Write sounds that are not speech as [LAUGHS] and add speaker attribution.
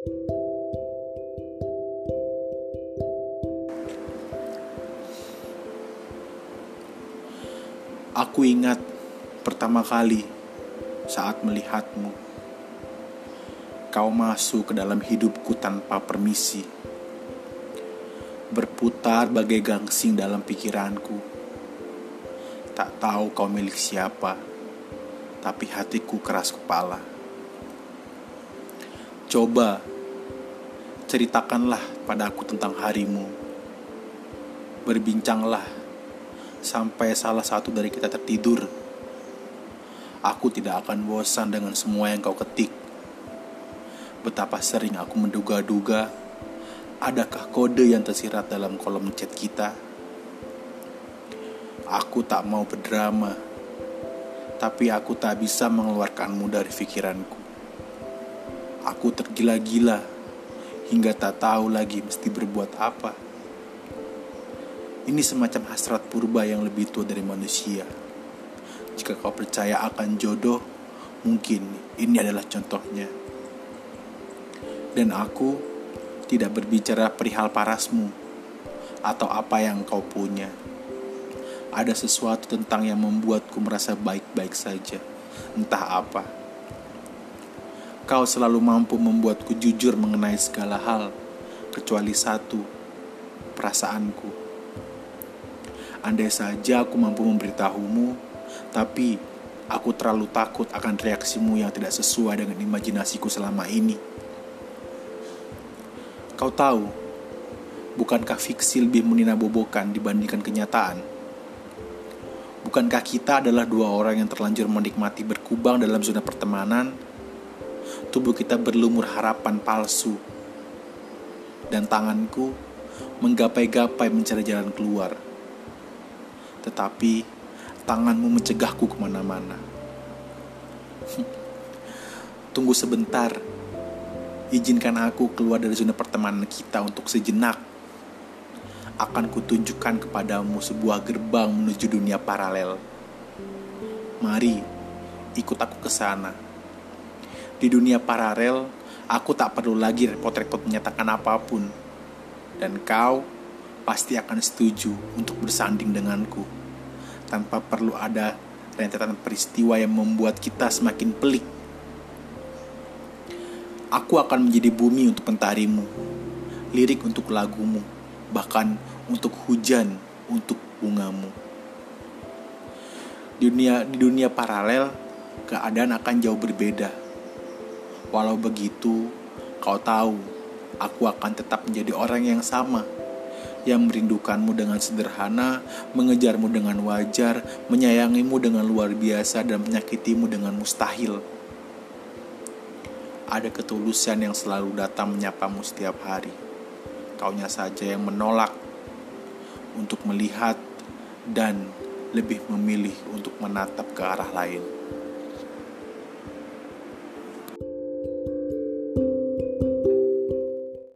Speaker 1: Aku ingat pertama kali saat melihatmu. Kau masuk ke dalam hidupku tanpa permisi. Berputar bagai gangsing dalam pikiranku. Tak tahu kau milik siapa, tapi hatiku keras kepala. Coba ceritakanlah pada aku tentang harimu. Berbincanglah sampai salah satu dari kita tertidur. Aku tidak akan bosan dengan semua yang kau ketik. Betapa sering aku menduga-duga, adakah kode yang tersirat dalam kolom chat kita? Aku tak mau berdrama, tapi aku tak bisa mengeluarkanmu dari pikiranku. Aku tergila-gila hingga tak tahu lagi mesti berbuat apa. Ini semacam hasrat purba yang lebih tua dari manusia. Jika kau percaya akan jodoh, mungkin ini adalah contohnya. Dan aku tidak berbicara perihal parasmu atau apa yang kau punya. Ada sesuatu tentang yang membuatku merasa baik-baik saja, entah apa. Kau selalu mampu membuatku jujur mengenai segala hal, kecuali satu, perasaanku. Andai saja aku mampu memberitahumu tapi aku terlalu takut akan reaksimu yang tidak sesuai dengan imajinasiku selama ini. Kau tahu, bukankah fiksi lebih meninabobokan dibandingkan kenyataan? Bukankah kita adalah dua orang yang terlanjur menikmati berkubang dalam zona pertemanan? Tubuh kita berlumur harapan palsu, dan tanganku menggapai-gapai mencari jalan keluar. Tetapi tanganmu mencegahku ke mana-mana. [LAUGHS] Tunggu sebentar, izinkan aku keluar dari zona pertemanan kita untuk sejenak. Akan kutunjukkan kepadamu sebuah gerbang menuju dunia paralel. Mari, ikut aku ke sana. Di dunia paralel, aku tak perlu lagi repot-repot menyatakan apa pun. Dan kau pasti akan setuju untuk bersanding denganku tanpa perlu ada rentetan peristiwa yang membuat kita semakin pelik. Aku akan menjadi bumi untuk pentarimu, lirik untuk lagumu, bahkan untuk hujan untuk bungamu. Di dunia, di dunia paralel, keadaan akan jauh berbeda. Walau begitu, kau tahu, aku akan tetap menjadi orang yang sama yang merindukanmu dengan sederhana, mengejarmu dengan wajar, menyayangimu dengan luar biasa, dan menyakitimu dengan mustahil. Ada ketulusan yang selalu datang menyapamu setiap hari. Kaunya saja yang menolak untuk melihat dan lebih memilih untuk menatap ke arah lain.